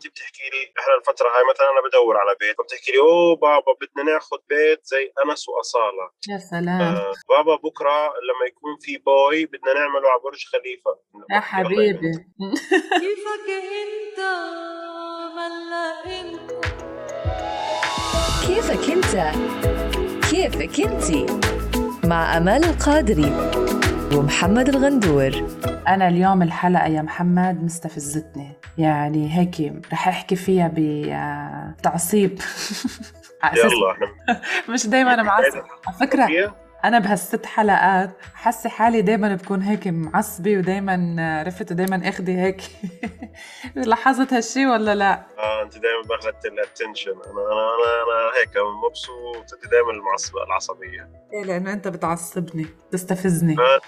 انت بتحكي لي إحنا الفترة هاي مثلا أنا بدور على بيت فبتحكي لي أوه بابا بدنا ناخذ بيت زي أنس وأصالة. يا سلام. آه بابا بكرة لما يكون في بوي بدنا نعمله على برج خليفة. يا حبيبي. كيفك أنت؟ ملأ انت كيفك أنت؟ كيفك انتي مع أمال القادري. ومحمد الغندور. أنا اليوم الحلقة يا محمد مستفزتني. يعني هيك رح أحكي فيها بتعصيب أساس يلا. مش دايما معصب. على فكرة أنا بهالست حلقات حاسة حالي دايما بكون هيك معصبة ودايما عرفت؟ ودايما أخدي هيك. لاحظت هالشي ولا لا؟ آه أنت دائما باخذت الاتنشن أنا أنا أنا, هيك مبسوط. أنت دائما المعصبه العصبية. إيه لأنه أنت بتعصبني تستفزني آه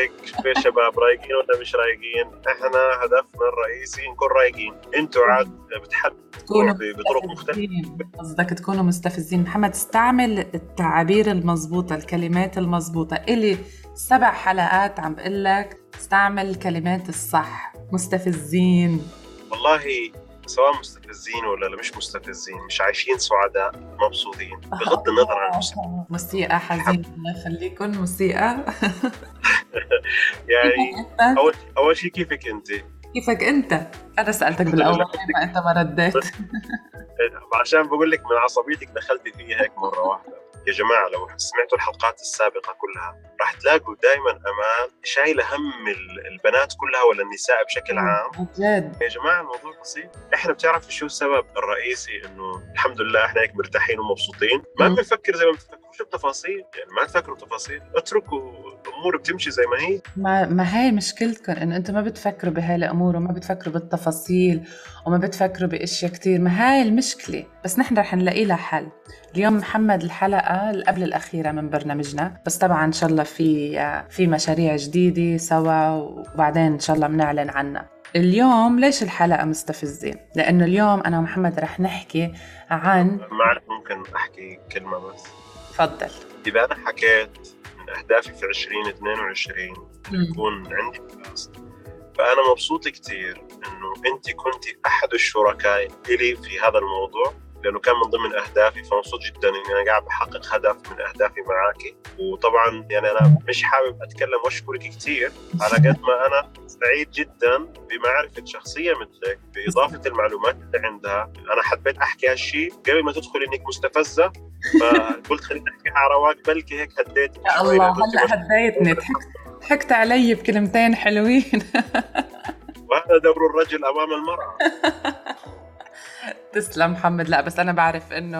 هيك في شباب رايقين ولا مش رايقين؟ إحنا هدفنا الرئيسي نكون رايقين. أنتوا عاد بتحدوا تكونوا بطرق مختلفة. قصدك تكونوا مستفزين. محمد استعمل التعابير المضبوطة الكلمات المضبوطة إلي سبع حلقات عم بقول لك استعمل الكلمات الصح. مستفزين. والله سواء مستفزين ولا لا مش مستفزين مش عايشين سعداء مبسوطين بغض النظر عن المستوى موسيقى حزين الله يخليكم موسيقى. يعني؟ اول أول شيء كيفك أنت؟ كيفك أنت؟ أنا سألتك بالأول ما أنت ما رديت. عشان بقول لك من عصبيتك دخلتي فيها هيك مرة واحدة. يا جماعة لو سمعتوا الحلقات السابقة كلها راح تلاقوا دائما أمان شايله هم ال- البنات كلها ولا النساء بشكل عام؟ جد. يا جماعة الموضوع بسيط. إحنا بتعرف شو السبب الرئيسي إنه الحمد لله إحنا هيك مرتاحين ومبسوطين؟ ما. بنفكر زي ما بتفكروا بتفاصيل يعني ما تفكروا تفاصيل اتركوا الأمور بتمشي زي ما هي. ما ما هي مشكلتكم إنه أنتم ما بتفكروا بهاي الأمور وما بتفكروا بالتفاصيل وما بتفكروا بإشياء كتير. ما هاي المشكلة. بس نحن رح نلاقي لها حل. اليوم محمد الحلقة قبل الأخيرة من برنامجنا. بس طبعا إن شاء الله في في مشاريع جديدة سوا وبعدين إن شاء الله بنعلن عنها. اليوم ليش الحلقة مستفزة؟ لأنه اليوم أنا ومحمد رح نحكي عن ما ممكن أحكي كلمة بس. تفضل. أنا حكيت من أهدافي في 2022 مم. يكون عندي بودكاست فأنا مبسوط كثير إنه انت كنت أحد الشركاء لي في هذا الموضوع. لأنه كان من ضمن أهدافي فمبسوط جدا إني أنا قاعد بحقق هدف من أهدافي معاكي وطبعا يعني أنا مش حابب أتكلم وأشكرك كثير على قد ما أنا سعيد جدا بمعرفة شخصية مثلك بإضافة المعلومات اللي عندها. أنا حبيت أحكي هالشيء قبل ما تدخل إنك مستفزة فقلت خليني احكيها على رواق بلكي هيك هديت. يا الله هلا هديتني. ضحكت ضحكت علي بكلمتين حلوين. وهذا دور الرجل أمام المرأة. تسلم محمد. لا بس أنا بعرف إنه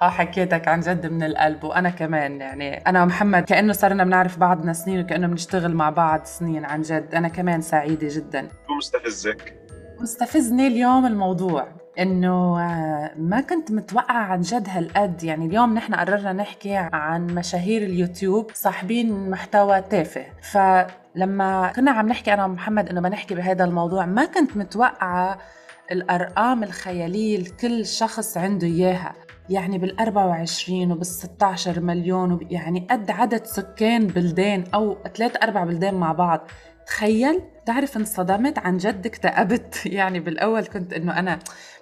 ها حكيتك عن جد من القلب وأنا كمان يعني أنا ومحمد كأنه صرنا بنعرف بعضنا سنين وكأنه بنشتغل مع بعض سنين عن جد. أنا كمان سعيدة جدا. شو مستفزك؟ مستفزني اليوم الموضوع إنه آه، ما كنت متوقعة عن جد هالقد. يعني اليوم نحن قررنا نحكي عن مشاهير اليوتيوب صاحبين محتوى تافه. فلما كنا عم نحكي أنا ومحمد إنه بنحكي بهذا الموضوع ما كنت متوقعة الأرقام الخيالية اللي كل شخص عنده إياها يعني بال 24 وبال 16 مليون يعني قد عدد سكان بلدان أو ثلاث أربع بلدان مع بعض. تخيل! تعرف انصدمت؟ عن جد اكتئبت. يعني بالأول كنت إنه أنا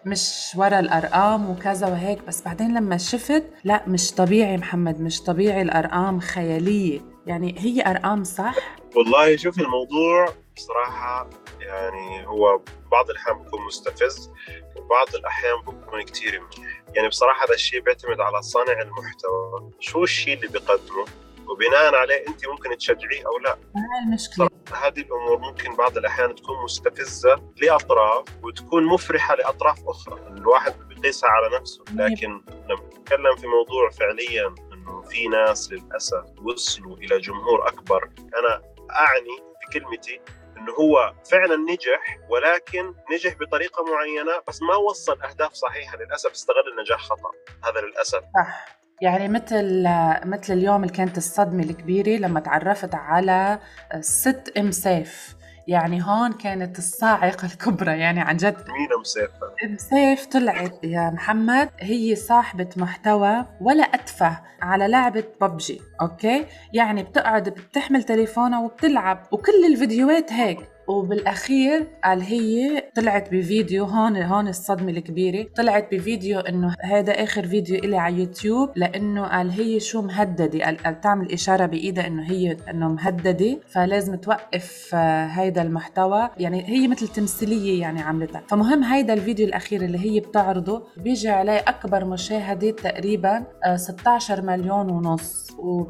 مش ورا الأرقام وكذا وهيك بس بعدين لما شفت لا مش طبيعي محمد مش طبيعي الأرقام خيالية. يعني هي أرقام صح؟ والله شوف الموضوع بصراحة يعني هو بعض الأحيان بيكون مستفز وبعض الأحيان بيكون كتير منيح. يعني بصراحة هذا الشيء بيعتمد على صانع المحتوى. شو الشيء اللي بيقدمه؟ وبناء عليه أنت ممكن تشجعيه أو لا. هاي المشكلة؟ هذه الأمور ممكن بعض الأحيان تكون مستفزة لأطراف وتكون مفرحة لأطراف أخرى. الواحد بيقيسها على نفسه لكن لما نتكلم في موضوع فعليا أنه في ناس للأسف وصلوا إلى جمهور أكبر أنا أعني في كلمتي إنه هو فعلا نجح ولكن نجح بطريقة معينة بس ما وصل أهداف صحيحة للأسف. استغل النجاح خطأ هذا للأسف. صح يعني مثل مثل اليوم اللي كانت الصدمة الكبيرة لما تعرفت على ست ام سيف. يعني هون كانت الصاعقة الكبرى يعني عن جد مين مسافه ام سيف طلعت يا محمد. هي صاحبة محتوى ولا أتفه على لعبة ببجي okay؟ يعني بتقعد بتحمل تليفونها وبتلعب وكل الفيديوهات هيك. وبالأخير قال هي طلعت بفيديو هون هون الصدمة الكبيرة. طلعت بفيديو إنه هذا آخر فيديو إلي على يوتيوب لإنه قال هي شو مهددة. قال, قال تعمل إشارة بإيدها إنه هي إنه مهددة. فلازم توقف آه، هيدا المحتوى. يعني هي مثل تمثيلية يعني عملتها. فمهم هيدا الفيديو الأخير اللي هي بتعرضه. بيجي عليه أكبر مشاهدة تقريبا آه، 16 مليون ونص.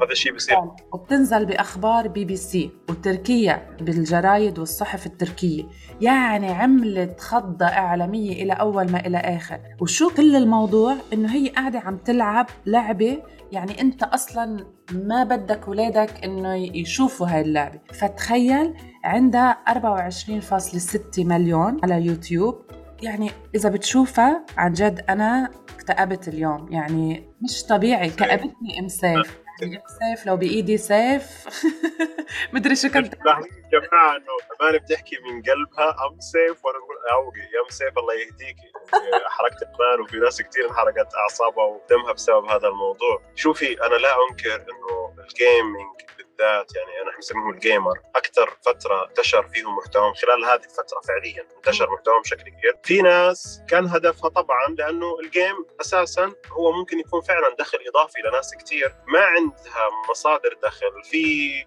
هذا الشيء بصير وبتنزل بأخبار بي بي سي وتركيا بالجرايد والصحف التركية. يعني عملت خضة إعلامية إلى أول ما إلى آخر. وشو كل الموضوع؟ إنه هي قاعدة عم تلعب لعبة يعني أنت أصلا ما بدك ولادك إنه يشوفوا هاي اللعبة. فتخيل عندها 24.6 مليون على يوتيوب. يعني إذا بتشوفها عن جد أنا اكتئبت اليوم. يعني مش طبيعي. كأبتني ام سيف لو بإيدي سيف. مدري شو كنت يا جماعة إنه أمان بتحكي من قلبها ام سيف وأنا بقول okay يا ام سيف الله يهديكي حركت أمان وفي ناس كثير انحرقت أعصابها ودمها بسبب هذا الموضوع. شوفي أنا لا أنكر إنه ال gaming بالذات يعني أنا بسميه ال gamer أكثر فترة انتشر فيهم محتواهم خلال هذه الفترة فعليا انتشر محتواهم بشكل كبير. في ناس كان هدفها طبعا لأنه ال game أساسا هو ممكن يكون فعلا دخل إضافي لناس كثير ما عندها مصادر دخل. في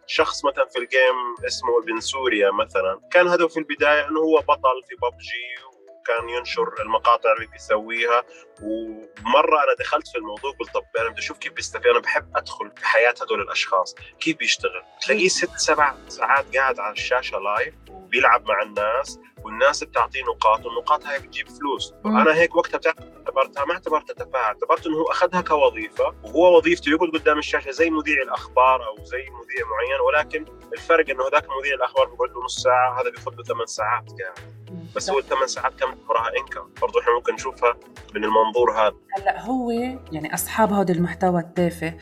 شخص مثلا في ال game اسمه ابن سوريا مثلا كان هدفه في البداية إنه هو بطل في ببجي كان ينشر المقاطع اللي بيسويها. ومرة أنا دخلت في الموضوع قلت طب أنا بدي أشوف كيف بيستفيد. أنا بحب أدخل في حياة هدول الأشخاص. كيف بيشتغل؟ تلاقيه ست سبع ساعات قاعد على الشاشة live وبيلعب مع الناس والناس بتعطيه نقاط والنقاط هاي بتجيب فلوس. أنا هيك وقتها اعتبرتها ما اعتبرتها تفاهه اعتبرت إنه هو أخذها كوظيفة وهو وظيفته يقعد قدام الشاشة زي مذيع الأخبار أو زي مذيع معين. ولكن الفرق إنه هذاك مذيع الأخبار بيقعد له نص ساعة هذا بياخذ له ثمان ساعات قاعد. بس هو الثمان ساعات كم وراها انكم برضه إحنا ممكن نشوفها من المنظور هذا. هلأ هو يعني أصحاب هذا المحتوى التافه.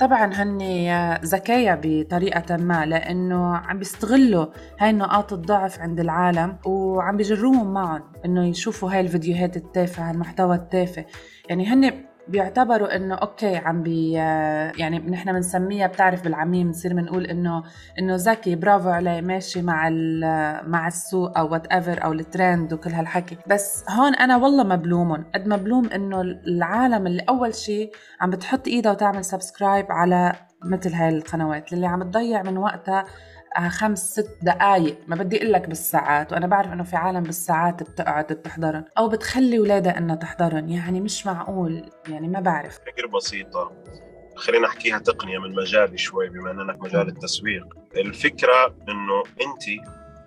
طبعا هن ذكايا بطريقة ما لأنه عم بيستغلوا هاي نقاط الضعف عند العالم وعم بيجروهم معهم إنه يشوفوا هاي الفيديوهات التافهة المحتوى التافه. يعني هن بيعتبروا إنه okay عم بي يعني نحن بنسميها بتعرف بالعامية بنصير بنقول إنه إنه ذكي برافو عليه ماشي مع مع السوق أو whatever أو الترند وكل هالحكي. بس هون أنا والله ما بلومهم قد ما بلوم إنه العالم اللي أول شيء عم بتحط ايدها وتعمل subscribe على مثل هاي القنوات اللي عم تضيع من وقتها آه، خمس ست دقايق. ما بدي أقول لك بالساعات وأنا بعرف إنه في عالم بالساعات بتقعد بتحضرن أو بتخلي ولادها إنها تحضرن. يعني مش معقول يعني ما بعرف. فكرة بسيطة. خلينا احكيها تقنية من مجالي شوي بما إننا في مجال التسويق. الفكرة إنه انت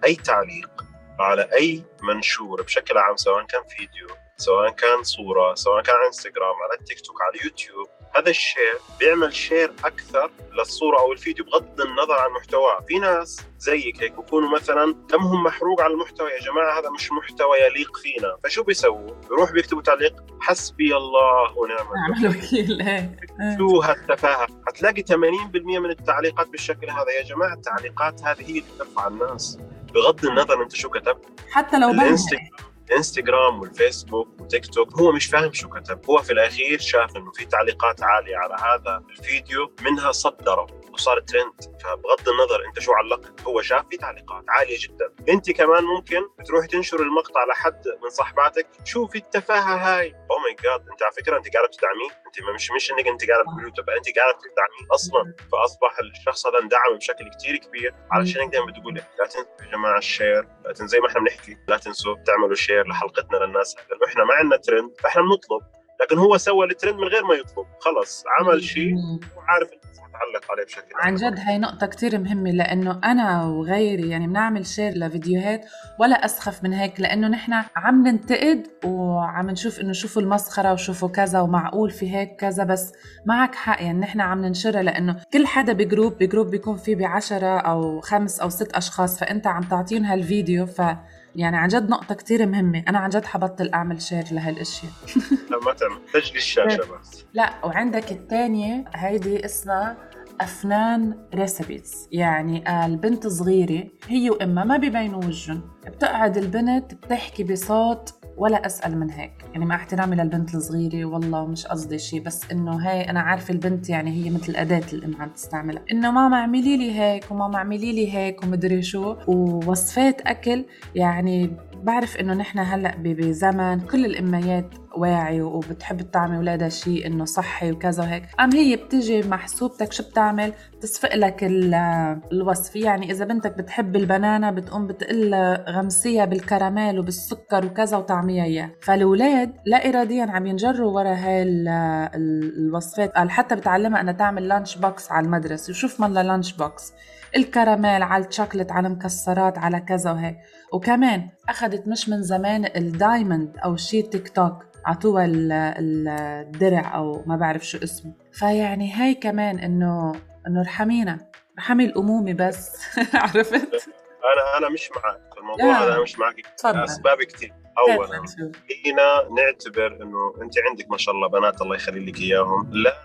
أي تعليق على أي منشور بشكل عام سواء كان فيديو سواء كان صورة سواء كان على إنستغرام على التيك توك على اليوتيوب هذا الشيء بيعمل share أكثر للصورة أو الفيديو بغض النظر عن محتواه. في ناس زيك هيك بكونوا مثلا دمهم محروق على المحتوى يا جماعة هذا مش محتوى يليق فينا. فشو بيسووا؟ بيروح بيكتبوا تعليق حسبي الله ونعم الوكيل. نعم الوكيل إيه. شو هالتفاهة؟ حتلاقي 80% من التعليقات بالشكل هذا. يا جماعة التعليقات هذه هي اللي ترفع الناس. بغض النظر أنت شو كتبت. حتى لو بنت الإنستغرام. الانستغرام والفيسبوك وتيك توك هو مش فاهم شو كتب. هو في الأخير شاف إنه في تعليقات عالية على هذا الفيديو منها صدره. وصار ترند فبغض النظر انت شو علقت هو شاف في تعليقات عالية جدا. انت كمان ممكن بتروحي تنشر المقطع لحد من صاحباتك شوفي التفاهه هاي؟ oh my God انت على فكرة انت قاعدة بتدعميه؟ انت ما- مش مش انك انت قاعدة بتقولي له انت قاعدة بتدعميه أصلا. فأصبح الشخص هذا اندعم بشكل كتير كبير. علشان هيك دائما بتقول لا تنسوا يا جماعة ال share لا تنسوا زي ما إحنا بنحكي لا تنسوا تعملوا share لحلقتنا للناس. لأنه إحنا ما عندنا ترند فإحنا بنطلب. لكن هو سوى الترند من غير ما يطلب خلص عمل شيء. وعارف الناس متعلق عليه بشكل عن جد هاي نقطة كتير مهمة لأنه أنا وغيري يعني بنعمل share لفيديوهات ولا أسخف من هيك لأنه نحن عم ننتقد وعم نشوف إنه شوفوا المسخرة وشوفوا كذا ومعقول في هيك كذا بس معك حق يعني نحن عم ننشرها لأنه كل حدا بجروب بجروب بيكون فيه بعشرة أو خمس أو ست أشخاص فأنت عم تعطيهم هالفيديو ف يعني عن جد نقطة كتير مهمة. أنا عن جد حبطل أعمل share لهالأشياء. لا ما تعمل تجلي الشاشة بس. لا وعندك الثانية هيدي اسمها أفنان recipes يعني قال بنت صغيرة هي وإمها ما بيبينوا وجهن بتقعد البنت بتحكي بصوت ولا أسقل من هيك. يعني مع احترامي للبنت الصغيرة والله مش قصدي شيء بس إنه هاي أنا عارفة البنت يعني هي مثل اداه الام عم تستعملها. إنه ماما اعملي لي هيك وماما اعملي لي هيك ومدري شو ووصفات أكل يعني بعرف إنه نحن هلأ بزمن كل الأميات واعية وبتحب تطعمي اولادها شيء إنه صحي وكذا وهيك. ام هي بتجي محسوبتك شو بتعمل؟ تصفق لك الوصف. يعني إذا بنتك بتحب البنانة بتقوم بتقول غمسيها بالكراميل وبالسكر وكذا وطعميها اياه فالاولاد لا اراديا عم ينجروا ورا هاي الوصفات. قال حتى بتعلمها إنها تعمل lunch box على المدرسة. وشوف مالها lunch box الكراميل على الشوكلت على المكسرات على كذا وهيك. وكمان أخذت مش من زمان الدايموند أو شيء تيك توك عطوها الدرع أو ما بعرف شو اسمه. فيعني هاي كمان انه إنه ارحمينا ارحمي الأمومة بس عرفت؟ أنا أنا مش معك الموضوع هذا أنا مش معك أسباب كثير اولا فينا نعتبر إنه أنت عندك ما شاء الله بنات الله يخلي لك إياهم. لا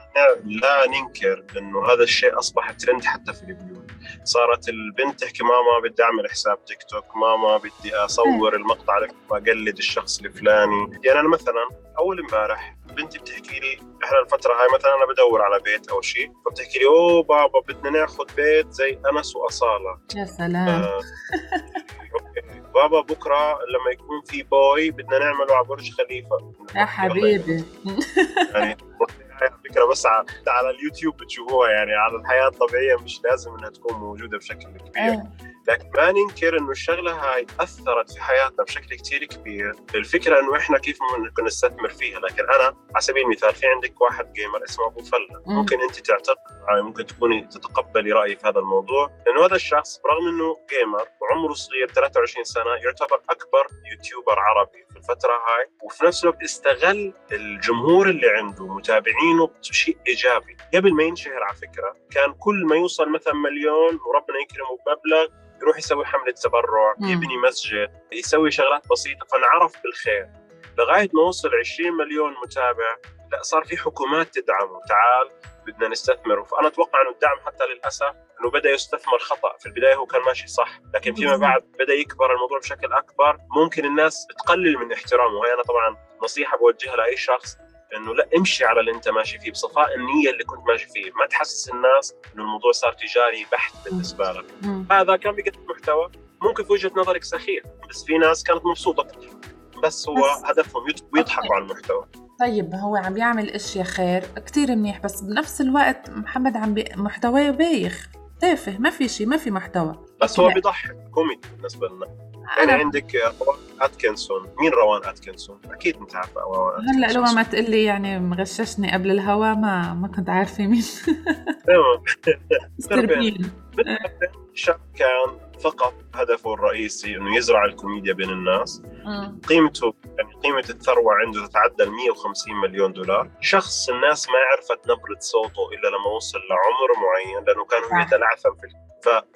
لا ننكر إنه هذا الشيء أصبح ترند حتى في البيوت. صارت البنت تحكي ماما بدي أعمل حساب تيك توك ماما بدي أصور المقطع واقلد الشخص الفلاني. يعني أنا مثلا أول امبارح بنتي بتحكي لي إحنا الفترة هاي مثلا أنا بدور على بيت أو شيء فبتحكي لي أوه بابا بدنا ناخذ بيت زي أنس وأصالة. يا سلام. آه بابا بكرة لما يكون في boy بدنا نعمله على برج خليفة. يا حبيبي. يعني فكرة بس على اليوتيوب بتشوفوها يعني على الحياة الطبيعية مش لازم إنها تكون موجودة بشكل كبير. أه. لكن ما ننكر إنه الشغلة هاي أثرت في حياتنا بشكل كثير كبير. الفكرة إنه إحنا كيف ممكن نستثمر فيها لكن أنا على سبيل المثال في عندك واحد gamer اسمه أبو فلة. ممكن أنت تعتقد ممكن تكوني تتقبلي رأيي في هذا الموضوع. لأنه هذا الشخص برغم إنه gamer وعمره صغير 23 سنة يعتبر أكبر يوتيوبر عربي. الفترة هاي. وفي نفس الوقت استغل الجمهور اللي عنده متابعينه بشيء إيجابي. قبل ما ينشهر على فكرة كان كل ما يوصل مثلا مليون وربنا يكرمه بمبلغ يروح يسوي حملة تبرع يبني مسجد يسوي شغلات بسيطة. فانعرف بالخير. لغاية ما وصل 20 مليون متابع لا صار في حكومات تدعمه تعال بدنا نستثمر فأنا أتوقع إنه الدعم حتى للأسف إنه بدأ يستثمر خطأ. في البداية هو كان ماشي صح لكن فيما بعد بدأ يكبر الموضوع بشكل أكبر. ممكن الناس تقلل من احترامه. وهي أنا طبعا نصيحة بوجهها لأي شخص إنه لا امشي على اللي أنت ماشي فيه بصفاء النية اللي كنت ماشي فيه. ما تحسس الناس إنه الموضوع صار تجاري بحت بالنسبة لك. هذا كان بيقدم محتوى ممكن في وجهة نظرك سخيف بس في ناس كانت مبسوطة بس هو بس هدفهم يضحكوا على المحتوى. طيب هو عم بيعمل إشياء خير كتير منيح بس بنفس الوقت محمد عم بي... محتواه بايخ تافه ما في شيء ما في محتوى. بس هو بيضحك كوميدي بالنسبة لنا. يعني عندك روان أتكنسون. مين روان أتكنسون؟ أكيد أنت عارفة روان هلا لو ما تقول لي يعني مغششني قبل الهوا ما ما كنت عارفة مين. تمام. شاب كان فقط هدفه الرئيسي إنه يزرع الكوميديا بين الناس. قيمته يعني قيمة الثروة عنده تتعدى ال 150 مليون دولار. شخص الناس ما عرفت نبرة صوته إلا لما وصل لعمر معين لأنه كانوا يتلعثم في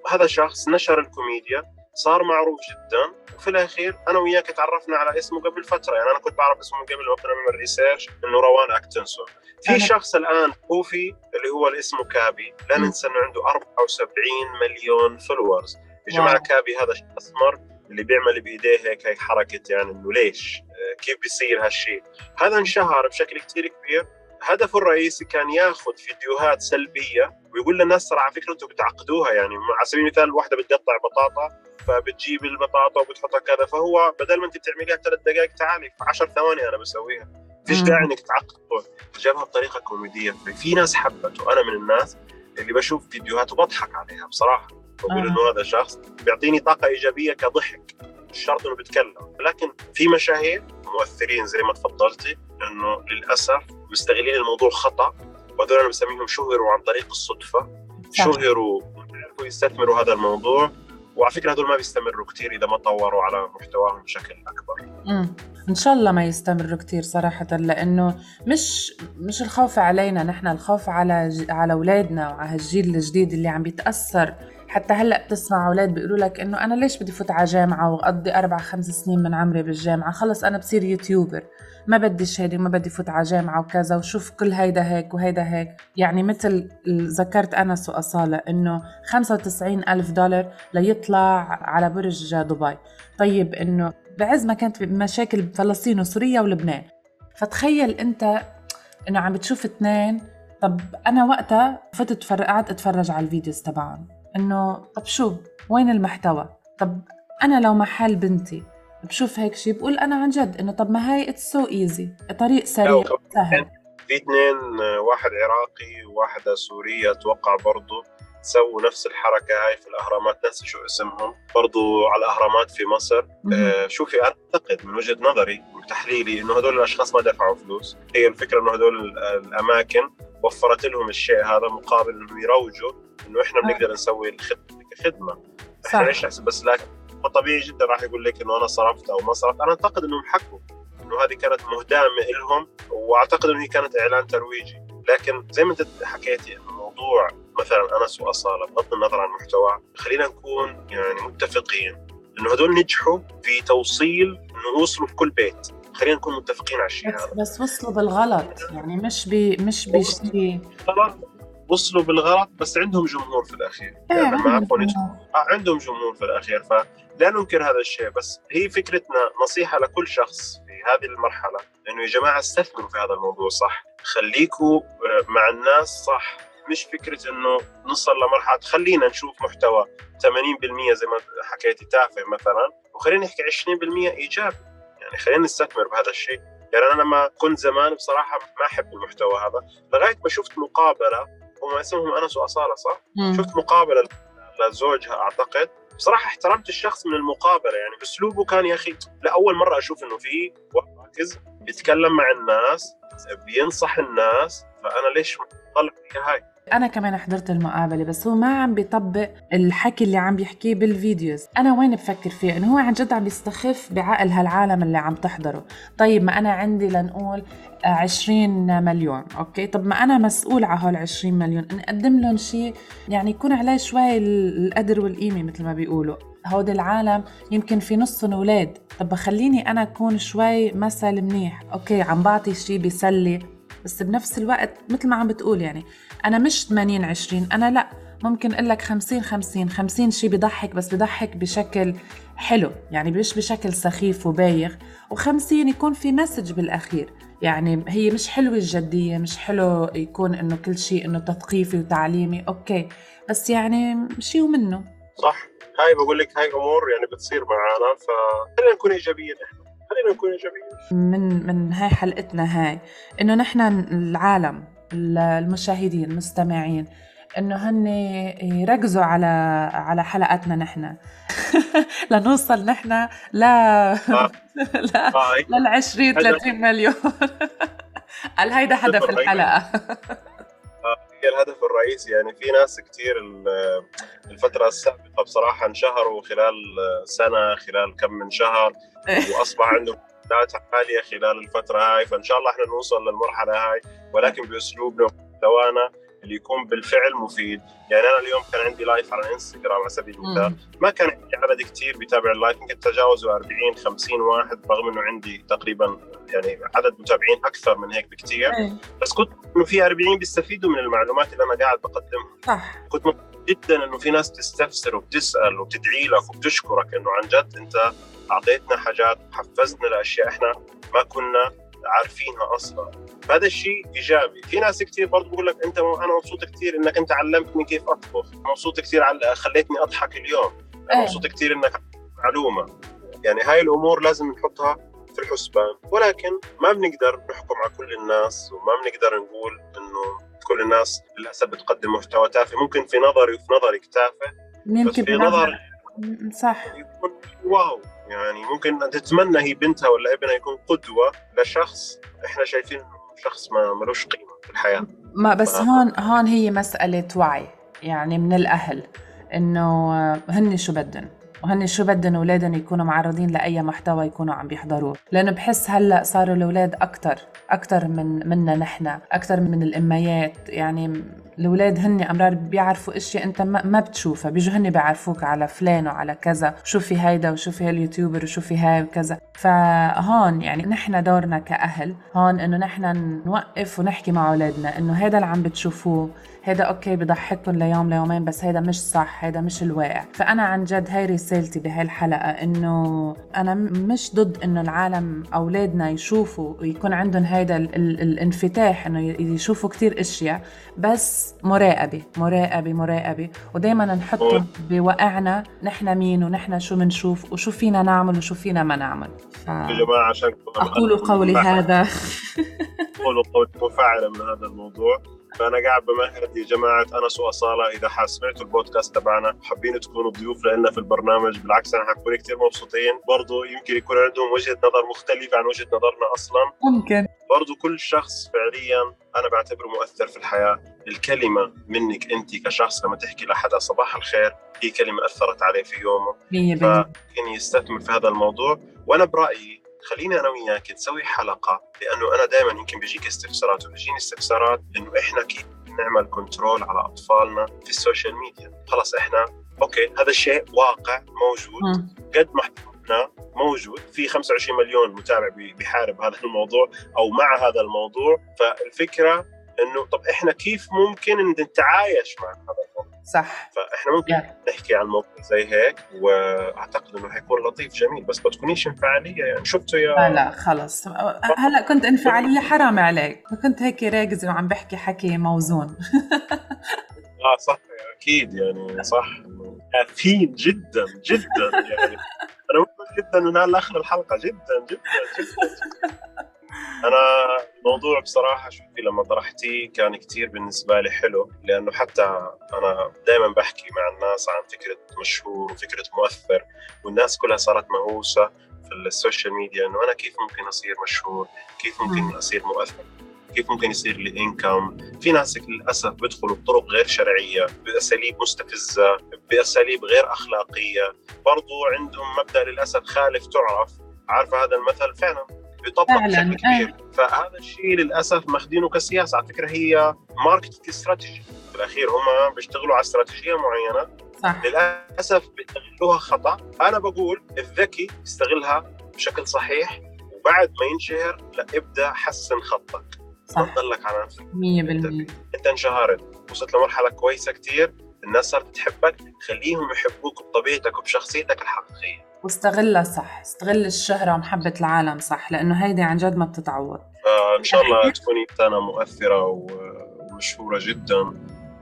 فهذا شخص نشر الكوميديا. صار معروف جدا. وفي الأخير أنا وياك تعرفنا على اسمه قبل فترة. يعني أنا كنت بعرف اسمه قبل ما كنا نعمل research إنه روان أتكنسون. في شخص الآن كوفي اللي هو اسمه كابي. لا ننسى إنه عنده 74 مليون followers يا جماعة كابي هذا أسمر اللي بيعمل بإيديه هيك هيك حركة يعني إنه ليش؟ آه، كيف بيصير هالشيء هذا انشهر بشكل كثير كبير. هدفه الرئيسي كان ياخذ فيديوهات سلبية ويقول للناس ترى على فكرة أنتم بتعقدوها يعني على سبيل المثال واحدة بتقطع بطاطا فبتجيب البطاطا وبتحطها كذا فهو بدل ما انت بتعمليها ثلاث دقائق تعالي في 10 ثواني أنا بسويها. فيش داعي إنك تعقد جابها بطريقة كوميدية. في ناس حبته. أنا من الناس اللي بشوف فيديوهات وبضحك عليها بصراحة. بقول إنه هذا شخص بيعطيني طاقة إيجابية كضحك مش شرط إنه بيتكلم. لكن في مشاهير مؤثرين زي ما تفضلتي انه للأسف مستغلين الموضوع خطأ وهذول أنا بسميهم شهروا عن طريق الصدفة. شهروا عرفوا يستثمروا هذا الموضوع. وعلى فكرة هذول ما بيستمروا كثير إذا ما طوروا على محتواهم بشكل أكبر. امم إن شاء الله ما يستمروا كثير صراحة لأنه مش مش الخوف علينا نحن الخوف على ج... على أولادنا وعلى هالجيل الجديد اللي عم بيتأثر. حتى هلأ بتسمع أولاد بيقولوا لك إنه أنا ليش بدي فوت على جامعة وأقضي أربع خمس سنين من عمري بالجامعة؟ خلص أنا بصير YouTuber. ما بدي شهاده وما بدي فوت على جامعة وكذا وشوف كل هيدا هيك وهيدا هيك. يعني مثل ذكرت انس واصاله إنه 95 ألف دولار ليطلع على برج دبي. طيب إنه بعز ما كانت مشاكل بفلسطين وسوريا ولبنان. فتخيل أنت إنه عم بتشوف اثنين. طب أنا وقتها فتت قعدت أتفرج على ال videos تبعهم. إنه طب شو؟ وين المحتوى؟ طب أنا لو محل بنتي بشوف هيك شيء بقول أنا عن جد إنه طب ما هاي it's so easy طريق سريع سهل في اثنين واحد عراقي وواحدة سورية أتوقع برضه سووا نفس الحركة هاي في الأهرامات نفس شو اسمهم. برضو على الأهرامات في مصر. آه شوفي أعتقد من وجهة نظري وتحليلي إنه هدول الأشخاص ما دفعوا فلوس. هي الفكرة إنه هدول الأماكن وفرت لهم الشيء هذا مقابل إنهم يروجوا إنه إحنا بنقدر نسوي الخدمة إحنا ليش نحسب بس لكن طبيعي جدا راح يقول لك إنه أنا صرفت أو ما صرفت. أنا أعتقد إنهم حكوا إنه هذه كانت مهداة لهم وأعتقد إنه هي كانت إعلان ترويجي. لكن زي ما أنت حكيتي إنه موضوع مثلا أنس وأصالة بغض النظر عن المحتوى خلينا نكون يعني متفقين إنه هدول نجحوا في توصيل إنه يوصلوا في كل بيت. خلينا نكون متفقين على الشيء هذا. بس وصلوا بالغلط. يعني مش بي مش بشيء وصلوا بالغلط بس عندهم جمهور في الأخير. إيه، يعني ما عفوا آه عندهم جمهور في الأخير. فلا ننكر هذا الشيء بس هي فكرتنا نصيحة لكل شخص في هذه المرحلة إنه يا جماعة استثمروا في هذا الموضوع صح خليكوا آه، مع الناس صح مش فكرة إنه نوصل لمرحلة خلينا نشوف محتوى 80% زي ما حكيتي تافه مثلا وخلينا نحكي 20% إيجابي يعني خلينا نستثمر بهذا الشيء يعني أنا لما كنت زمان بصراحة ما أحب المحتوى هذا لغاية ما شفت مقابلة هم اسمهم أنس وأصالة صح؟ مم. شفت مقابلة لزوجها أعتقد بصراحة احترمت الشخص من المقابلة يعني أسلوبه كان يا أخي لأول مرة أشوف إنه في مركز بيتكلم مع الناس بينصح الناس فأنا ليش طلع هاي؟ أنا كمان حضرت المقابلة بس هو ما عم بيطبق الحكي اللي عم بيحكيه بال videos. أنا وين بفكر فيه؟ إنه هو عن جد عم بيستخف بعقل هالعالم اللي عم تحضره. طيب ما أنا عندي لنقول 20 مليون okay؟ طب ما أنا مسؤول على هول 20 مليون. نقدم لهم شيء يعني يكون عليه شوي القدر والقيمة مثل ما بيقولوا. هود العالم يمكن في نصهم أولاد. طب بخليني أنا أكون شوي مثل منيح. okay عم بعطي شيء بيسلي بس بنفس الوقت مثل ما عم بتقول يعني أنا مش 80 20 أنا لا. ممكن أقول لك 50 50 50 شيء بضحك بس بضحك بشكل حلو. يعني مش بشكل سخيف وبايخ. و50 يكون في message بالأخير. يعني هي مش حلوة الجدية مش حلو يكون إنه كل شيء إنه تثقيفي وتعليمي. okay. بس يعني شيء ومنه صح. هاي بقول لك هاي أمور يعني بتصير معنا فخلينا نكون إيجابيين إحنا. خلينا نكون إيجابيين. من من هاي حلقتنا هاي إنه نحن العالم المشاهدين المستمعين إنه هن يركزوا على على حلقتنا نحن لنوصل نحن ل آه. لل 20 30 مليون قال هيدا هدف الحلقة آه، هي الهدف الرئيسي يعني في ناس كثير الفترة السابقة بصراحة انشهروا خلال سنة خلال كم من شهر إيه. وأصبح عندهم مستويات عاليه خلال الفترة هاي فإن شاء الله إحنا نوصل للمرحلة هاي. ولكن بأسلوبنا ومحتوانا اللي يكون بالفعل مفيد. يعني أنا اليوم كان عندي live على الانستغرام على سبيل المثال. ما كان عندي عدد كثير بيتابع ال live يمكن تجاوزوا 40 50 واحد رغم إنه عندي تقريبا يعني عدد متابعين أكثر من هيك بكثير بس كنت إنه في 40 بيستفيدوا من المعلومات اللي أنا قاعد بقدمها. صح. كنت جدا إنه في ناس تستفسر وبتسأل وبتدعي لك وبتشكرك إنه عن جد أنت أعطيتنا حاجات حفزنا لأشياء إحنا ما كنا عارفينها أصلا. هذا الشيء إيجابي. في ناس كثير برضه بقول لك أنت أنا مبسوط كثير إنك أنت علمتني كيف أطبخ. مبسوط كثير خليتني أضحك اليوم. أنا إيه. مبسوط كثير إنك معلومة. يعني هاي الأمور لازم نحطها في الحسبان ولكن ما بنقدر نحكم على كل الناس وما بنقدر نقول إنه كل الناس للأسف بتقدم محتوى تافه. ممكن في نظري وفي نظرك تافه بس في نظر صح. يكون واو. يعني ممكن تتمنى هي بنتها ولا ابنها يكون قدوة لشخص إحنا شايفين شخص ما ملوش قيمة في الحياة. ما بس هون هون هي مسألة وعي يعني من الأهل إنه هن شو بدن؟ وهن شو بدهم اولادهم يكونوا معرضين لأي محتوى يكونوا عم بيحضروه؟ لأنه بحس هلأ صاروا الأولاد أكثر أكثر من منا نحن أكثر من الأميات. يعني الأولاد هن أمرار بيعرفوا إشياء أنت ما بتشوفها. بيجوا هن بيعرفوك على فلان وعلى كذا شوفي هيدا وشوفي هاليوتيوبر وشوفي هاي وكذا. فهون يعني نحن دورنا كأهل هون إنه نحن نوقف ونحكي مع أولادنا إنه هذا اللي عم بتشوفوه هيدا okay بضحككم ليوم ليومين بس هيدا مش صح هيدا مش الواقع. فأنا عن جد هاي رسالتي بهاي الحلقة إنه أنا مش ضد إنه العالم أولادنا يشوفوا ويكون عندهم هيدا ال- ال- الانفتاح إنه يشوفوا كتير إشياء بس مراقبة مراقبة مراقبة. ودائما نحطهم بوقعنا نحن مين ونحن شو بنشوف وشو فينا نعمل وشو فينا ما نعمل. ف... يا جماعة عشان أقول قولي هذا. أقول قولي منفعله من هذا الموضوع. فأنا قاعد بمهد يا جماعة انس واصاله إذا سمعتوا البودكاست تبعنا حابين تكونوا ضيوف لنا في البرنامج. بالعكس أنا حكون كثير مبسوطين. برضو يمكن يكون عندهم وجهة نظر مختلفة عن وجهة نظرنا أصلا. ممكن. برضو كل شخص فعليا أنا بعتبره مؤثر في الحياة. الكلمة منك أنت كشخص لما تحكي لحدا صباح الخير هي كلمة أثرت عليه في يومه. 100% ممكن يستثمر في هذا الموضوع. وأنا برأيي خليني أنا وياك نسوي حلقة لأنه أنا دائما يمكن بيجيك استفسارات وبيجيني استفسارات إنه إحنا كيف نعمل control على أطفالنا في ال social media. خلص إحنا أوكي هذا الشيء واقع موجود. قد ما إحنا موجود في 25 مليون متابع بي- بيحارب هذا الموضوع أو مع هذا الموضوع. فالفكرة إنه طب إحنا كيف ممكن نتعايش مع هذا الموضوع؟ صح. فإحنا ممكن Yeah. نحكي عن موضوع زي هيك وأعتقد إنه حيكون لطيف جميل بس بتكونيش انفعالية يعني. شفتوا لا يا لا خلص. هلا كنت انفعالية حرام عليك. كنت هيك راكزه وعم بحكي حكي موزون. آه صح أكيد يعني صح. كافيين جدا جدا يعني. أنا مبسوط جدا من هذا اخر الحلقة. جدا جدا جدا أنا الموضوع بصراحة شوفي لما طرحتيه كان كتير بالنسبة لي حلو لأنه حتى أنا دائما بحكي مع الناس عن فكرة مشهور وفكرة مؤثر والناس كلها صارت مهووسة في ال social media إنه أنا كيف ممكن أصير مشهور؟ كيف مم. ممكن أصير مؤثر؟ كيف ممكن يصير لي انكم في ناس للأسف بيدخلوا بطرق غير شرعية بأساليب مستفزة بأساليب غير أخلاقية. برضو عندهم مبدأ للأسف خالف تعرف؟ عارفه هذا المثل؟ فعلا. بيطبق بشكل كبير. فهذا الشيء للأسف ماخذينه كسياسة. على فكرة هي ماركتنج استراتيجي في الأخير هم بيشتغلوا على استراتيجية معينة. صح. للأسف بيستغلوها خطأ. أنا بقول الذكي يستغلها بشكل صحيح وبعد ما ينشهر لا ابدأ حسن خطك. صح. تضلك على نفسك. 100% انت انشهرت وصلت لمرحلة كويسة كتير الناس صارت تحبك خليهم يحبوك بطبيعتك وبشخصيتك الحقيقية. واستغلها صح استغل الشهرة ومحبة العالم صح لأنه هيدي عن جد ما بتتعوض. فان شاء الله تكوني إنسانة مؤثرة ومشهورة جدا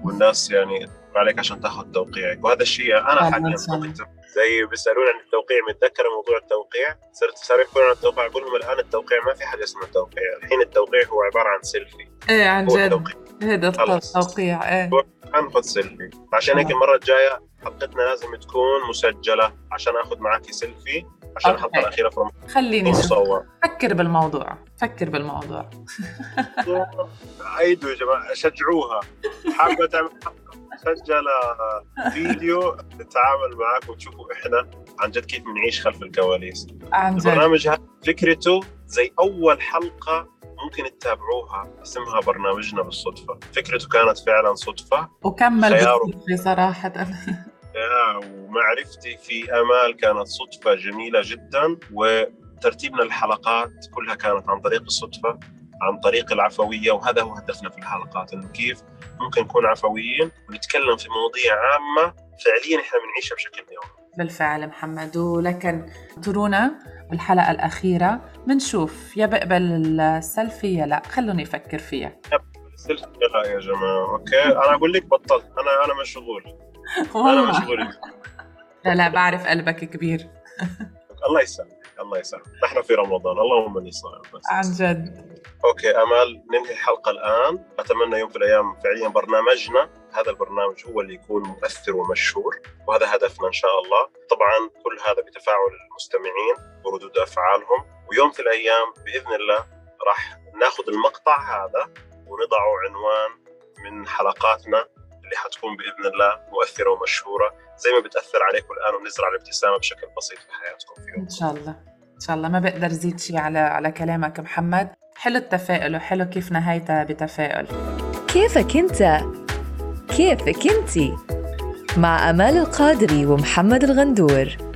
والناس يعني عليك عشان تاخذ توقيعك. وهذا الشيء أنا حاليا زي بيسالوني عن التوقيع متذكر موضوع التوقيع؟ صرت صاروا يحكون عن التوقيع أقول لهم الآن التوقيع ما في حاجة اسمها توقيع الحين التوقيع هو عبارة عن سيلفي إيه عن جد. خلص. التوقيع. إيه حنحط سيلفي عشان هيك آه. المرة الجاية حلقتنا لازم تكون مسجلة عشان آخذ معك سيلفي عشان. الحلقة الأخيرة في رمضان خليني مصور فكر بالموضوع فكر بالموضوع. عيدوا يا جماعة شجعوها. حابة تعمل سجل فيديو نتعامل معك وتشوفوا إحنا عن جد كيف بنعيش خلف الكواليس. عن جد. البرنامج هذا فكرته زي أول حلقة ممكن تتابعوها اسمها برنامجنا بالصدفة. فكرته كانت فعلا صدفة. وكمل. بالصدفة صراحة. ومعرفتي في آمال كانت صدفة جميلة جدا وترتيبنا الحلقات كلها كانت عن طريق الصدفة. عن طريق العفوية وهذا هو هدفنا في الحلقات إنه كيف ممكن نكون عفويين ونتكلم في مواضيع عامة فعليا إحنا بنعيشها بشكل يومي. بالفعل محمد ولكن انطرونا بالحلقة الأخيرة. بنشوف يا بقبل السيلفي يا لا خلوني أفكر فيها. السلسلة لا يا جماعة أوكي؟ أنا أقول لك بطلت أنا أنا مشغول. والله. مشغول. لا لا بعرف قلبك كبير. الله يسلمك. الله يسلمك. نحن في رمضان. اللهم إني صائم. بس. عن جد. أوكي أمال ننهي الحلقة الآن. أتمنى يوم في الأيام فعليا برنامجنا. هذا البرنامج هو اللي يكون مؤثر ومشهور وهذا هدفنا إن شاء الله. طبعا كل هذا بتفاعل المستمعين وردود أفعالهم. ويوم في الأيام بإذن الله راح ناخذ المقطع هذا ونضعه عنوان من حلقاتنا اللي حتكون بإذن الله مؤثرة ومشهورة. زي ما بتأثر عليكم الآن ونزرع الابتسامة بشكل بسيط في حياتكم في يوم. إن شاء الله. إن شاء الله. ما بقدر زيد شيء على على كلامك محمد. حلو التفاؤل وحلو كيف نهايتها بتفاؤل. كيفك أنت؟ كيفك انتي مع أمال القادري ومحمد الغندور.